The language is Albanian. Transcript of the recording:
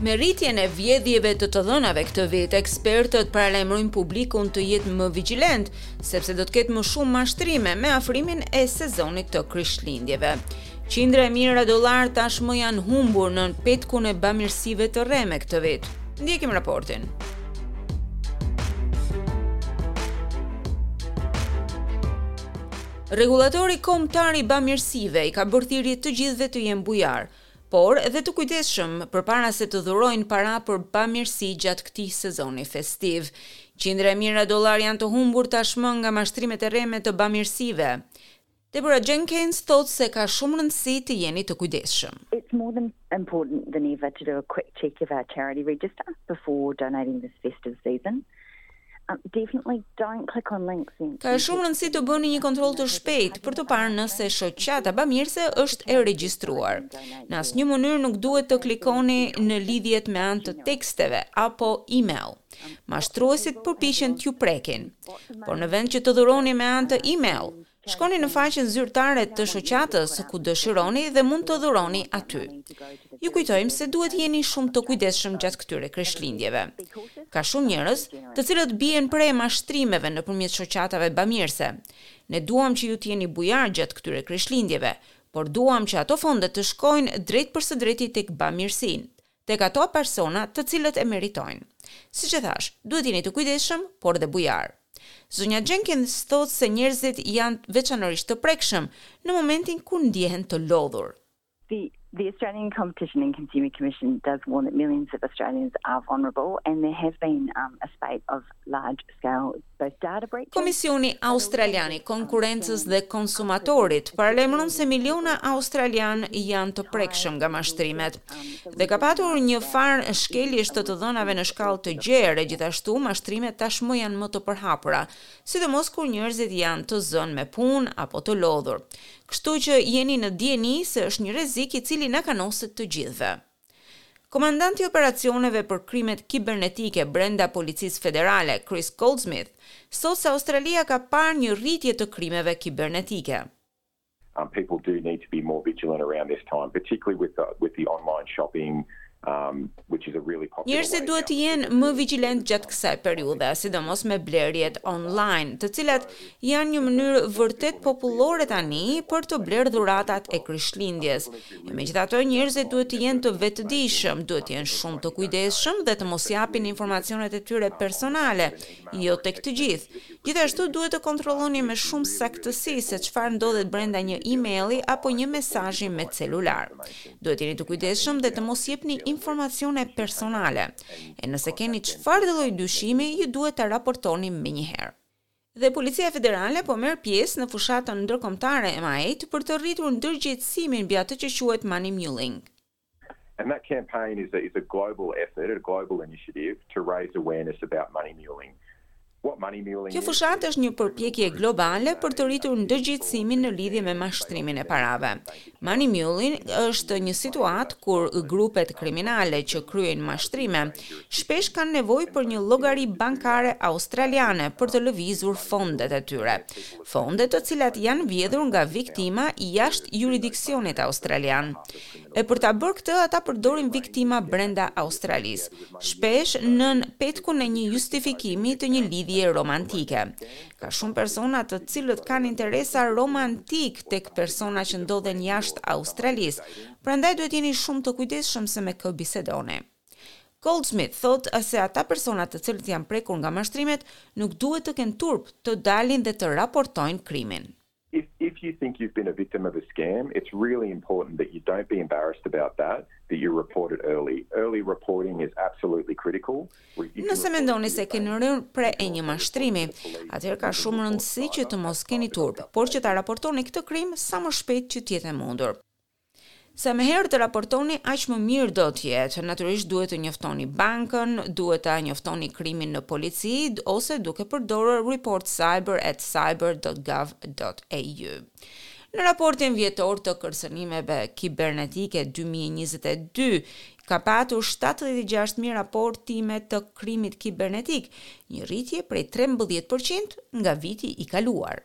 Me rritjen e vjedhjeve të të dhënave këtë vit, ekspertët paralajmërojnë publikun të jetë më vigjilent, sepse do të ketë më shumë mashtrime me afrimin e sezonit të Krishtlindjeve. Qindra e mijëra dollarë tashmë janë humbur nën petkun e bamirësive të rreme këtë vit. Ndjekim raportin. Rregullatori Kombëtar i Bamirësive i ka bërë thirrje të gjithëve të jenë bujarë, por edhe të kujdesshëm përpara se të dhurojnë para për bamirësi gjatë këtij sezoni festiv. Qindra e mijëra dollarë janë të humbur tashmë nga mashtrimet e rreme të bamirësive. Deborah Jenkins thotë se ka shumë rëndësi të jeni të kujdesshëm. It's more important than ever to do a quick check of our charity register before donating this festive season. Definitely don't click on links and Ka shumë rëndësi të bëni një kontroll të shpejtë për të parë nëse shoqata bamirëse është e regjistruar. Në asnjë mënyrë nuk duhet të klikoni në lidhjet me anë të teksteve apo email. Mashtruesit përpiqen t'ju prekin. Por në vend që të dhuroni me anë të email, Shkoni në faqen zyrtare të shoqatës ku dëshironi dhe mund të dhuroni aty. Ju kujtojmë se duhet të jeni shumë të kujdesshëm gjatë këtyre Kërshëndellave. Ka shumë njerëz, të cilët bien pre e mashtrimeve nëpërmjet shoqatave bamirëse. Ne duam që ju të jeni bujarë gjatë këtyre Kërshëndellave, por duam që ato fonde të shkojnë drejtpërsëdrejti tek bamirësitë, tek ato persona të cilët e meritojnë. Siç e thashë, duhet të jeni të kujdesshëm, por dhe bujarë. Zonja Jenkins thotë se njerëzit janë veçanërisht të prekshëm në momentin kur ndjehen të lodhur. The the Australian Competition and Consumer Commission does warn that millions of Australians are vulnerable and there have been um, a spate of Komisioni Australian i Konkurrencës dhe Konsumatorit paralajmëron se miliona australianë janë të prekshëm nga mashtrimet dhe ka patur një farë shkeljesh të të dhënave në shkallë të gjerë e gjithashtu mashtrimet tashmë janë më të përhapura, sidomos kur njerëzit janë të zënë me punë apo të lodhur. Kështu që jeni në dijeni se është një rrezik i cili na kanoset të gjithëve. Komandanti i operacioneve për krimet kibernetike brenda Policisë Federale, Chris Goldsmith, thotë se Australia ka parë një rritje të krimeve kibernetike. Njerëzit duhet të jenë më vigjilentë gjatë kësaj periudhe, sidomos me blerjet online, të cilat janë një mënyrë vërtet popullore tani për të blerë dhuratat e Krishtlindjes. E megjithatë, njerëzit duhet të jenë të vetëdijshëm, duhet të jenë shumë të kujdesshëm dhe të mos japin informacionet e tyre personale, jo tek të gjithë. Gjithashtu duhet të kontrolloni me shumë saktësi se çfarë ndodhet brenda një emaili apo një mesazhi me celular. Duhet të jeni të kujdesshëm dhe të mos jepni informacione personale. E nëse keni çfarëdo lloj dyshimi, ju duhet ta raportoni menjëherë. Dhe Policia Federale po merr pjesë në fushatën ndërkombëtare EMMA 8 për të rritur ndërgjegjësimin mbi atë që quhet money muling. And that campaign is a is a global effort, a global initiative to raise awareness about money muling. What money muling is? Kjo fushatë është një përpjekje globale për të rritur ndërgjegjësimin në lidhje me mashtrimin e parave. Money muling është një situatë kur grupet kriminale që kryejnë mashtrime shpesh kanë nevojë për një llogari bankare australiane për të lëvizur fondet e tyre, fondet të cilat janë vjedhur nga viktima jashtë juridiksionit australian. E për ta bërë këtë ata përdorin viktima brenda Australisë, shpesh nën petkun e një justifikimi të një lidhje romantike. Ka shumë persona të cilët kanë interesa romantikë tek persona që ndodhen jashtë Australisë, prandaj duhet të jeni shumë të kujdesshëm se me kë bisedoni. Goldsmith thotë se ata persona të cilët janë prekur nga mashtrimet nuk duhet të kenë turp të dalin dhe të raportojnë krimin. If if you think you've been a victim of a scam, it's really important that you don't be embarrassed about that, that you report it early. Early reporting is absolutely critical. Nëse mendoni se keni rënë pre e një mashtrimi, atëherë ka shumë rëndësi që të mos keni turp, por që ta raportoni këtë krim sa më shpejt që të jetë e mundur. Sa më herët të raportoni, aq më mirë do të jetë. Natyrisht duhet të njoftoni bankën, duhet ta njoftoni krimin në polici ose duke përdorur ReportCyber at cyber dot gov dot au. Në raportin vjetor të kërcënimeve kibernetike dy mijë e njëzet e dy ka patur shtatëdhjetë e gjashtë mijë raportime të krimit kibernetik, një rritje prej trembëdhjetë për qind nga viti i kaluar.